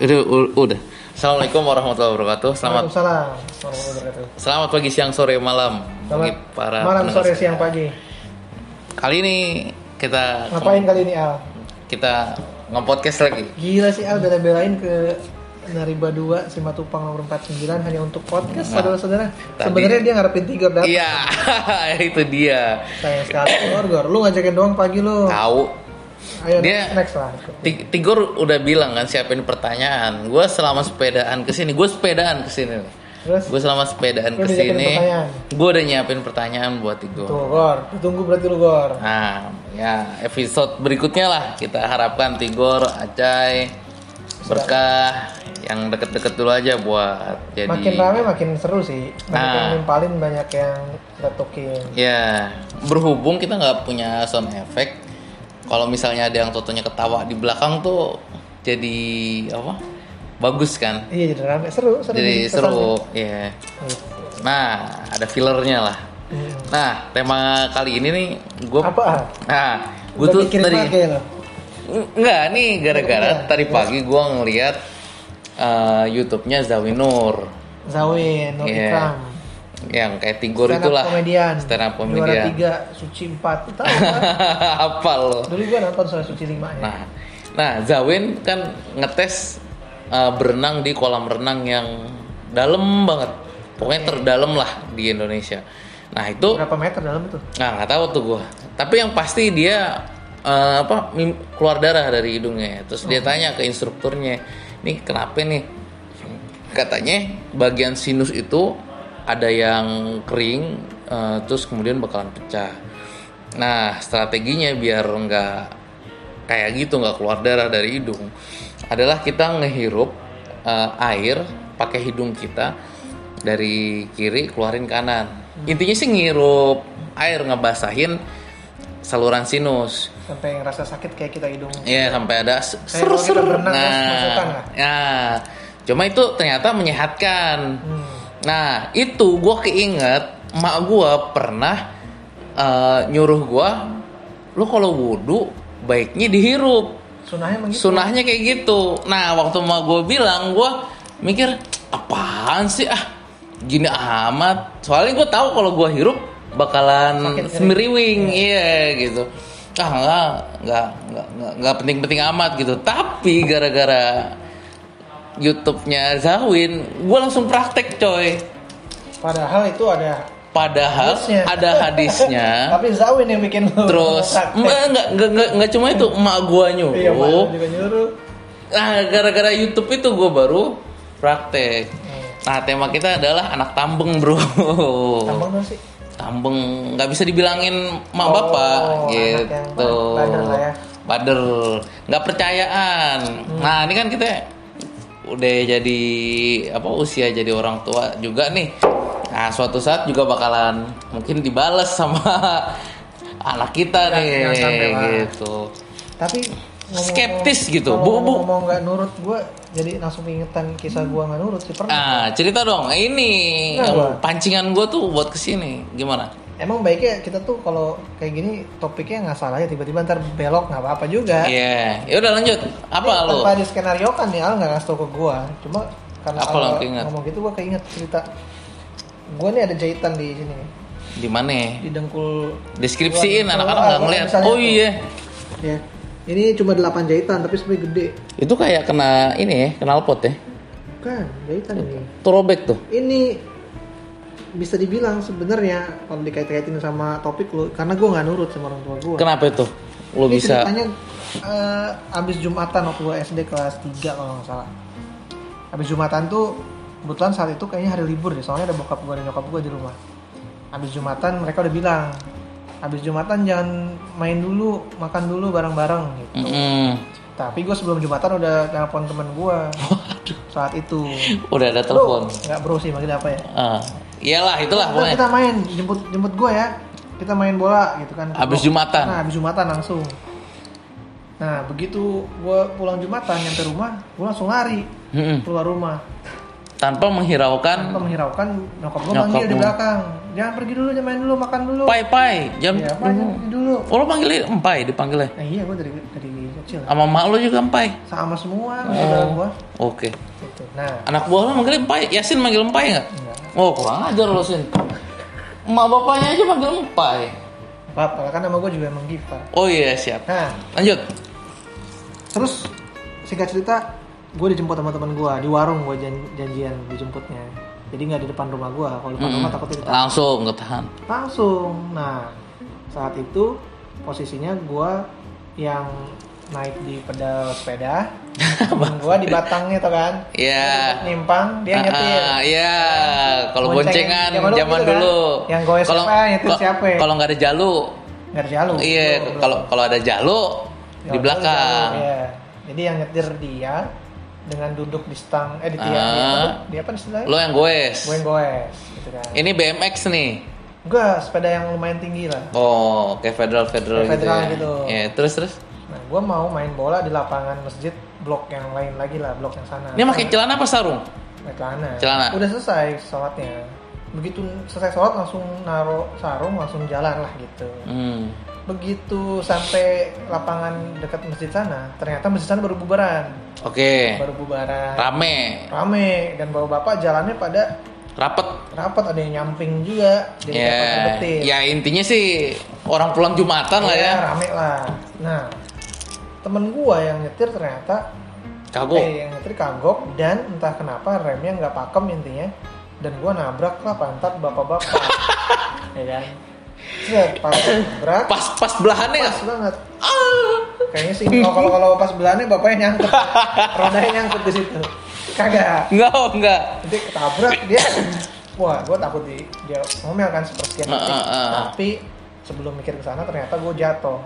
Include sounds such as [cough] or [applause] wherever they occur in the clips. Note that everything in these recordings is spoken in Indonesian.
Udah, udah. Assalamualaikum warahmatullahi wabarakatuh. Selamat Waalaikumsalam warahmatullahi wabarakatuh. selamat pagi, siang, sore, malam bagi Selamat para malam, sore, siang, pagi. Kali ini kita Ngapain kali ini Al? kita nge-podcast lagi. Gila sih Al bela-belain ke Nariba 2 Simatupang nomor 49 hanya untuk podcast Nah, saudara-saudara. Sebenarnya dia ngarepin tiga datang. Iya, [laughs] itu dia. Sayang sekali. Gor, Gor. Lu ngajakin doang pagi lu. Tahu. Ayo Dia- next lah. Ti- Tigor udah bilang kan siapin pertanyaan. Gue selama sepedaan ke sini, gue sepedaan ke sini. Gue selama sepedaan ke sini, gue udah nyiapin pertanyaan buat Tigor. tuh Gor, ditunggu berarti lu Gor. Nah, ya episode berikutnya lah kita harapkan Tigor, Acai, Berkah yang deket-deket dulu aja buat jadi Makin rame makin seru sih. Banyak Nah. yang nimpalin, banyak yang retokin. ya berhubung kita nggak punya sound effect. Kalau misalnya ada yang totonya ketawa di belakang tuh jadi apa? Bagus kan? Iya jadi rame, seru, seru. Jadi seru, ya. Gitu. Nah, ada fillernya lah. Hmm. Nah, tema kali ini nih gue Apa? Nah, gue tuh tadi lo. Enggak, nih gara-gara Iya. tadi pagi gua ngeliat eh, YouTube-nya Zawi Nur Zawin, Nur Iya. Ikram. Yang kayak Tigor Stand itulah komedian. stand up Juara komedian. tiga, Suci empat. Tahu kan? [laughs] Apa lo? Dulu gua nonton soal Suci lima ya. Nah, nah Zawin kan ngetes eh, berenang di kolam renang yang dalam banget. Pokoknya terdalam lah di Indonesia. Nah, itu Berapa meter dalam itu? Nah, nggak tahu tuh gua. Tapi yang pasti dia eh, apa keluar darah dari hidungnya. Terus dia tanya ke instrukturnya, "Nih, kenapa nih?" Katanya bagian sinus itu ada yang kering eh, terus kemudian bakalan pecah. Nah, strateginya biar nggak kayak gitu nggak keluar darah dari hidung adalah kita ngehirup eh, air pakai hidung kita dari kiri keluarin kanan. Intinya sih ngirup air ngebasahin saluran sinus. Sampai ngerasa sakit kayak kita hidung. Ya sampai ada s- Kayak kalau kita ser-ser. berenang, terus Nah, lah. ya. Cuma itu ternyata menyehatkan. Hmm. Nah, itu gue keinget emak gue pernah eh, nyuruh gue, lu kalau wudhu baiknya dihirup. Sunahnya emang gitu. Sunahnya kayak gitu. Nah, waktu emak gue bilang, gue mikir apaan sih ah gini amat. Soalnya gue tahu kalau gue hirup bakalan semiriwing, iya gitu. Ah enggak, enggak, enggak, enggak penting-penting amat gitu. Tapi gara-gara YouTube-nya Zawin, gue langsung praktek coy. Padahal itu ada Padahal Hadisnya. ada hadisnya. [laughs] tapi Zawin yang bikin lu Terus enggak, enggak, enggak, cuma itu, emak gua nyuruh. Iya, juga nyuruh. Nah, gara-gara YouTube itu gue baru praktek. Hmm. Nah, tema kita adalah anak tambeng, bro. Tambang dong sih. Tambeng, nggak bisa dibilangin mak Oh, bapak, gitu. bader lah ya. Bader, nggak percayaan. Hmm. Nah, ini kan kita udah jadi apa usia jadi orang tua juga nih. Nah, suatu saat juga bakalan mungkin dibales sama [laughs] anak kita Jangan- nih, jangan sampai lah. gitu. Tapi ngomong- Skeptis gitu. Bu- bu- Ngomong nggak nurut gua jadi langsung ingetan kisah gua nggak nurut sih pernah. Ah, cerita dong. Ini Nah, pancingan gue tuh buat ke sini. Gimana? Emang baiknya kita tuh kalau kayak gini topiknya nggak salah ya tiba-tiba ntar belok nggak apa-apa juga. Iya. Ya udah lanjut. Apa lo? Tanpa di skenario kan nih Al nggak ngasih tau ke gua. Cuma karena Apa Al ngomong gitu gua keinget cerita. Gua nih ada jahitan di sini Di mana? di dengkul. Deskripsiin anak-anak nggak ngeliat. Oh iya. Ya. Ini cuma 8 jahitan tapi sebenarnya gede. Itu kayak kena ini ya, kenal pot ya. Bukan, jahitan ini. Throwback tuh. Ini bisa dibilang sebenarnya kalau dikait-kaitin sama topik lu karena gua nggak nurut sama orang tua gua. Kenapa itu? Lo Ini bisa ceritanya eh, abis Jumatan waktu gue SD kelas 3 kalau nggak salah. Abis Jumatan tuh kebetulan saat itu kayaknya hari libur deh, soalnya ada bokap gue dan nyokap gue di rumah. Abis Jumatan mereka udah bilang, abis Jumatan jangan main dulu, makan dulu bareng-bareng gitu. Mm-mm. Tapi gue sebelum Jumatan udah telepon temen gue [laughs] saat itu. Udah ada telepon. nggak bro sih, manggil apa ya? Ah, iyalah itulah Kita, pokoknya. kita main, jemput jemput gue ya. Kita main bola gitu kan. Abis Jumatan. Nah, abis Jumatan langsung. Nah, begitu gue pulang Jumatan nyampe rumah, gue langsung lari Mm-mm. keluar rumah. Tanpa menghiraukan Tanpa menghiraukan, nyokap gue manggil di belakang. Jangan pergi dulu, jangan main dulu, makan dulu. pai pai jam Ya, jangan pergi dulu. Oh lo panggilnya empai dipanggilnya. Nah, iya, gue dari dari kecil Sama mak lo juga empai. sama semua Oh. gua Oke. gitu nah Anak buah lo manggil empai. Yasin manggil empai nggak? Oh kurang ajar lo Sin. Emak bapaknya aja manggil empai. apa kan nama gua juga emang Giva Oh iya siap. nah Lanjut. terus singkat cerita gue dijemput sama teman gue di warung gue jan- janjian dijemputnya jadi nggak di depan rumah gue kalau depan Mm-mm. rumah takutnya ditahan Langsung ketahan. langsung nah saat itu posisinya gue yang naik di pedal sepeda [laughs] temen gue di batangnya tuh kan Iya. nimpang dia nyetir Ah, Iya, kalau Boncengan. Zaman zaman dulu gitu kan. dulu. Yang goes kalau siapa, nyetir siapa? Kalau nggak ada jalu, nggak ada jalur iya. Kalau kalau ada jalu Ya, di belakang. iya. jadi yang nyetir dia dengan duduk di stang eh di tiang Ah. dia, apa- dia apa istilahnya Lo yang goes. gue yang goes gitu kan Ini BMX nih. Enggak, sepeda yang lumayan tinggi lah. Oh, kayak federal federal Kayak gitu. federal ya. gitu. Iya, terus terus. Nah, gue mau main bola di lapangan masjid blok yang lain lagi lah, blok yang sana. Ini pakai celana apa sarung? Pakai celana. Celana. Udah selesai sholatnya. Begitu selesai sholat langsung naro sarung, langsung jalan lah gitu. Hmm. Begitu sampai lapangan dekat masjid sana, ternyata masjid sana baru bubaran. Oke. Baru bubaran. Rame, Rame dan bapak-bapak jalannya pada rapet. rapat ada yang nyamping juga jadi Ya, dapat ngebetin. ya intinya sih orang pulang jumatan lah ya. Iya, rame lah. Nah, temen gua yang nyetir ternyata Kagok. eh, yang nyetir kagok dan entah kenapa remnya nggak pakem intinya dan gua nabrak lah pantat bapak-bapak. [laughs] ya kan? Set, pas nabrak, Pas pas belahannya pas nggak? banget. Kayaknya sih kalau kalau kalau pas belahnya bapaknya nyangkut, rodanya nyangkut di situ. Kagak. Enggak, oh, enggak. Jadi ketabrak dia. Wah, gue takut di dia ngomel kan. Ah, ah, ah. Tapi sebelum mikir ke sana ternyata gue jatuh.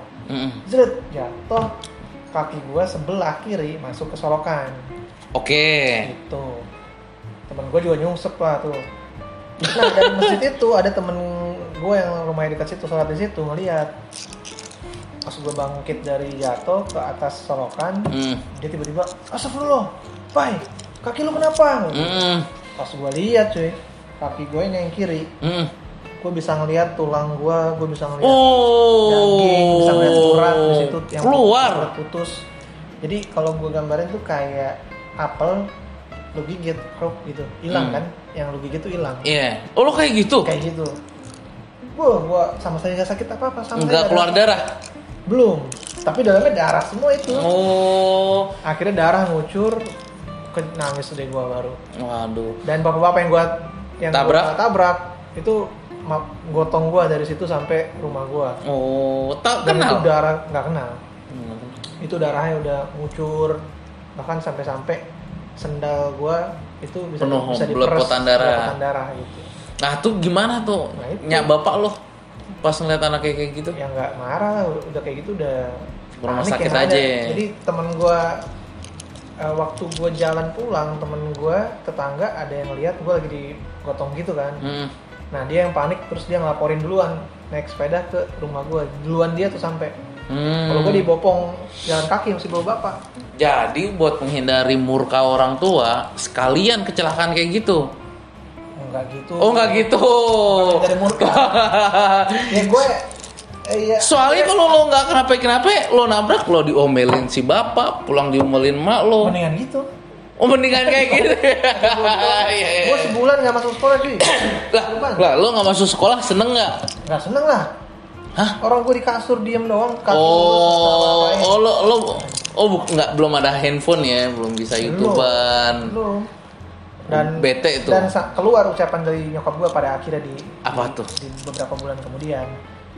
Zret, jatuh kaki gue sebelah kiri masuk ke solokan Oke. gitu temen gue juga nyungsep lah tuh nah dari masjid itu ada temen gue yang rumahnya dekat situ sholat di situ ngeliat pas gue bangkit dari jatuh ke atas solokan Mm. dia tiba-tiba astagfirullah pai kaki lu kenapa Mm. pas gue lihat cuy kaki gue ini yang kiri Mm. Gue bisa ngeliat tulang gue gue bisa ngeliat Oh. daging bisa ngeliat urat di situ yang keluar. putus jadi kalau gue gambarin tuh kayak apel lu gigit kruk gitu hilang Hmm. kan yang lu gigit tuh hilang Iya. Oh, lo kayak gitu? kayak gitu Wah, gua sama sekali nggak sakit apa apa sama keluar nggak ada- darah. belum tapi dalamnya darah semua itu Oh. akhirnya darah ngucur ke nangis deh gua baru Waduh. dan bapak-bapak yang gua yang Tabrak? gua tabrak itu gotong gua dari situ sampai rumah gua Oh, tak dan itu kenal. darah nggak kenal Hmm. itu darahnya udah ngucur bahkan sampai-sampai sendal gua itu bisa Penuh bisa diperes darah. darah gitu Nah, tuh gimana tuh? Nah, itu. Nyak bapak lo pas ngeliat anaknya kayak gitu? yang nggak marah udah kayak gitu udah rumah panik sakit yang ada. aja. jadi temen gua eh, waktu gua jalan pulang temen gua tetangga ada yang lihat gua lagi digotong gitu kan Hmm. Nah dia yang panik terus dia ngelaporin duluan naik sepeda ke rumah gua duluan dia tuh sampai Hmm. kalau gua dibopong jalan kaki masih bawa bapak Jadi buat menghindari murka orang tua, sekalian kecelakaan kayak gitu. enggak gitu Oh nggak gitu. dari murka [laughs] ya gue eh, iya Soalnya kalau lo nggak kenapa-kenapa, lo nabrak lo diomelin si bapak, pulang diomelin mak lo. mendingan gitu Oh mendingan kayak gitu. Iya, iya, iya. gue sebulan nggak masuk sekolah cuy lah, lah, lo nggak masuk sekolah seneng nggak? nggak seneng lah Hah? orang gue di kasur diem doang kaki Oh, oh lo lo oh nggak belum ada handphone ya, belum bisa youtuber. belum dan Bete itu. dan keluar ucapan dari nyokap gue pada akhirnya di Apa di- tuh? di beberapa bulan kemudian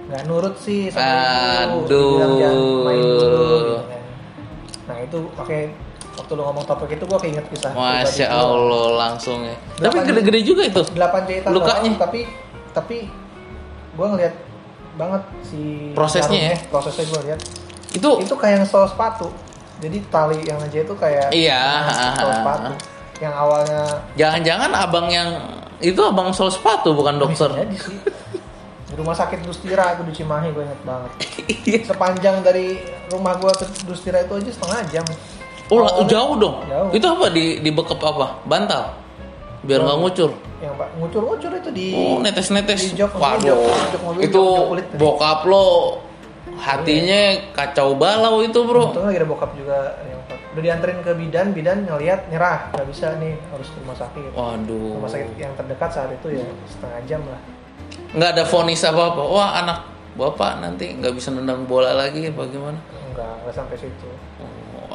nggak nurut sih sama Aduh. ibu main dulu gitu kan. nah itu pakai waktu lo ngomong topik itu gue keinget kisah Masya gua. Allah langsung ya. Tapi gede-gede juga itu. delapan jahitan Lukanya. doang, tapi tapi gue ngeliat banget si Prosesnya ya? prosesnya gue lihat Itu itu kayak sol sepatu jadi tali yang aja itu kayak Iya, sepatu yang awalnya jangan-jangan abang yang itu abang sol sepatu bukan dokter. bisa jadi sih di [laughs] rumah sakit Dustira itu di Cimahi gue inget banget Iya. sepanjang dari rumah gue ke Dustira itu aja setengah jam Oh, Awalnya jauh dong. Jauh. Itu apa di di bekep apa? Bantal. Biar nggak ngucur. yang pak ngucur-ngucur itu di Oh, netes-netes. di jok- Waduh. jok- jok mobil, itu jok kulit. bokap lo hatinya kacau balau itu bro Untung lagi ada bokap juga yang udah dianterin ke bidan, bidan ngeliat nyerah, nggak bisa nih harus ke rumah sakit. waduh Rumah sakit yang terdekat saat itu ya setengah jam lah. nggak ada vonis apa apa wah anak bapak nanti nggak bisa nendang bola lagi bagaimana Enggak, nggak sampai situ.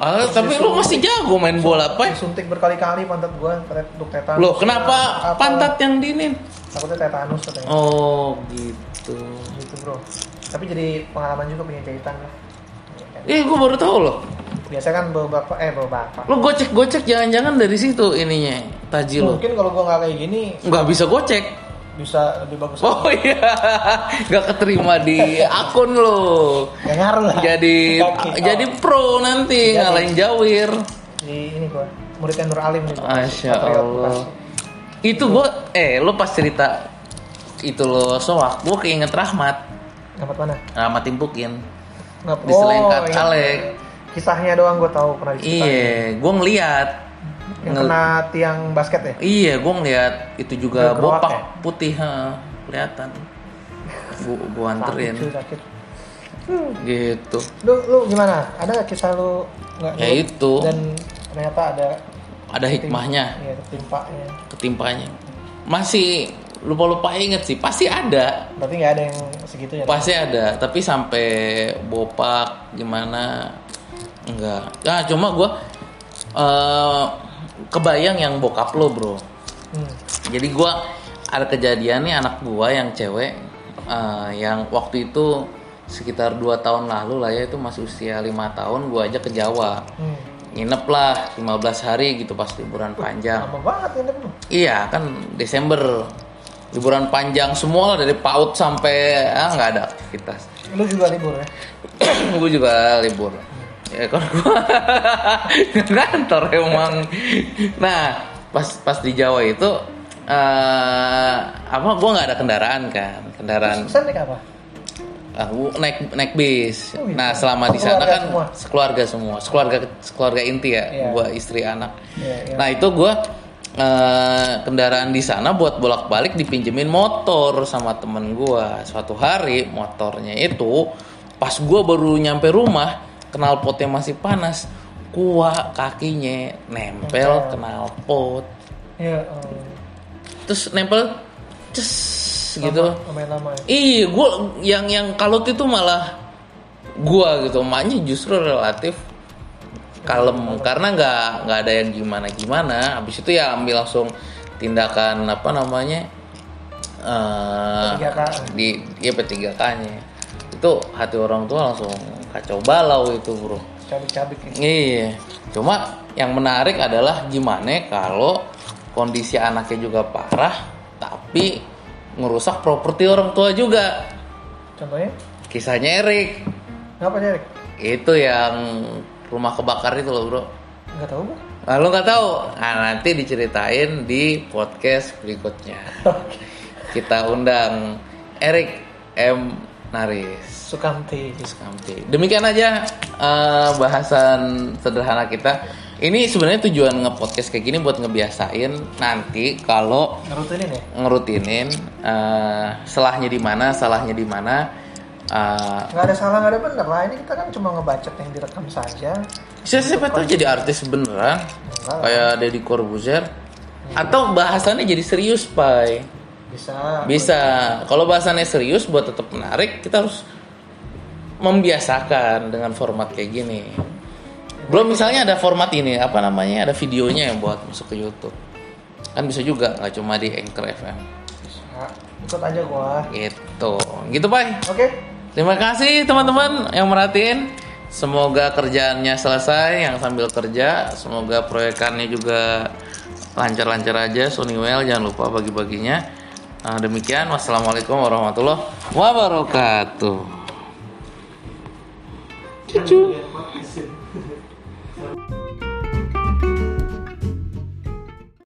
Ah, tapi lu masih jago main bola pak Disuntik berkali-kali pantat gua untuk tetanus. Loh, kenapa Apa- pantat yang dinin? Takutnya tetanus katanya. Oh, gitu. Gitu bro. Tapi jadi pengalaman juga punya jahitan lah. Eh, gue baru tahu loh. Biasa kan bawa bapak, eh bawa bapak. Lo gocek-gocek jangan-jangan dari situ ininya, taji lo. Mungkin kalau gua nggak kayak gini Nggak bisa gocek. Bisa lebih bagus. Oh iya, nggak keterima di akun lo. Gak ngaruh lah. Jadi Kaki. jadi pro nanti Jadi. ngalahin Jawir. Di ini gua muridnya Nur Alim nih. Patriot Allah. Itu gue, eh lo pas cerita itu lo soak, gue keinget Rahmat. Dapat mana? Rahmat timpukin. Di selengkat iya. Alek. Kisahnya doang gue tahu pernah diceritain. Iya, gue ngeliat. Yang Ngel- kena tiang basket ya? Iya, gue ngeliat itu juga bopak ya? putih, ha, kelihatan. Gue gue anterin, Sakit, sakit. gitu. Lu, lu gimana? Ada nggak kisah lu nggak Ya nurut itu. Dan ternyata ada Ada hikmahnya, Iya, ketimpanya. ketimpanya. Masih lupa-lupa inget sih, pasti ada, Berarti nggak ada yang segitunya. pasti ada. Tapi sampai bopak gimana? Enggak. Ah, cuma gue eh kebayang yang bokap lo bro. Hmm. Jadi gua ada kejadian nih anak gua yang cewek eh, yang waktu itu sekitar 2 tahun lalu lah ya itu masih usia lima tahun gua aja ke Jawa. Hmm. Nginep lah 15 hari gitu pas liburan panjang. Lama banget lu. Iya kan Desember liburan panjang semua lah dari PAUD sampai ah nggak ada aktivitas. Lu juga libur ya? [coughs] gue juga libur. Ya kan gua [laughs] kantor emang. Nah pas pas di Jawa itu eh apa gue nggak ada kendaraan kan kendaraan Terus naik apa? ah, gua naik naik bis. Oh, iya. Nah selama di sana kan semua? sekeluarga semua, sekeluarga sekeluarga inti ya, Iya. gua istri anak. Iya, iya. Nah itu gue kendaraan di sana buat bolak-balik dipinjemin motor sama temen gue. Suatu hari motornya itu pas gue baru nyampe rumah, knalpotnya masih panas, kuah kakinya nempel Nempel. knalpot, Iya. um, terus nempel ces gitu. lama- Lumayan lama ya. Iya, gue yang yang kalut itu malah gua gitu, emaknya justru relatif kalem karena nggak nggak ada yang gimana gimana. Habis itu ya ambil langsung tindakan apa namanya eh P3K. di ya P3K-nya. Itu hati orang tua langsung kacau balau itu bro. Cabik-cabik ya. Iya, cuma yang menarik adalah gimana kalau kondisi anaknya juga parah, tapi ngerusak properti orang tua juga. Contohnya? Kisahnya Erik, Ngapa Derek? itu yang rumah kebakar itu loh bro. Nggak tahu bu. Lalu nggak tahu, nah, nanti diceritain di podcast berikutnya. [laughs] Kita undang Erik M Naris. Sukamti. Sukamti. Demikian aja eh, bahasan sederhana kita. Ini sebenarnya tujuan nge-podcast kayak gini buat ngebiasain nanti kalau Ngerutinin ya? ngerutinin eh, salahnya di mana, salahnya di mana. eh, Nggak ada salah, nggak ada benar lah. Ini kita kan cuma ngebacot yang direkam saja. siapa siapa tahu jadi artis beneran Enggak kayak Deddy Corbuzier atau bahasannya jadi serius, Pai. Bisa. Bisa. Kalau bahasannya serius buat tetap menarik, kita harus membiasakan dengan format kayak gini. Belum misalnya ada format ini, apa namanya? Ada videonya yang buat masuk ke YouTube. Kan bisa juga, nggak cuma di Anchor FM. Bisa. Ikut aja gua. Gitu. Gitu, Pak. Oke. Terima kasih teman-teman yang merhatiin. Semoga kerjaannya selesai yang sambil kerja. Semoga proyekannya juga lancar-lancar aja. Soniwell jangan lupa bagi-baginya. Nah, demikian. Wassalamualaikum warahmatullahi wabarakatuh. Cucu.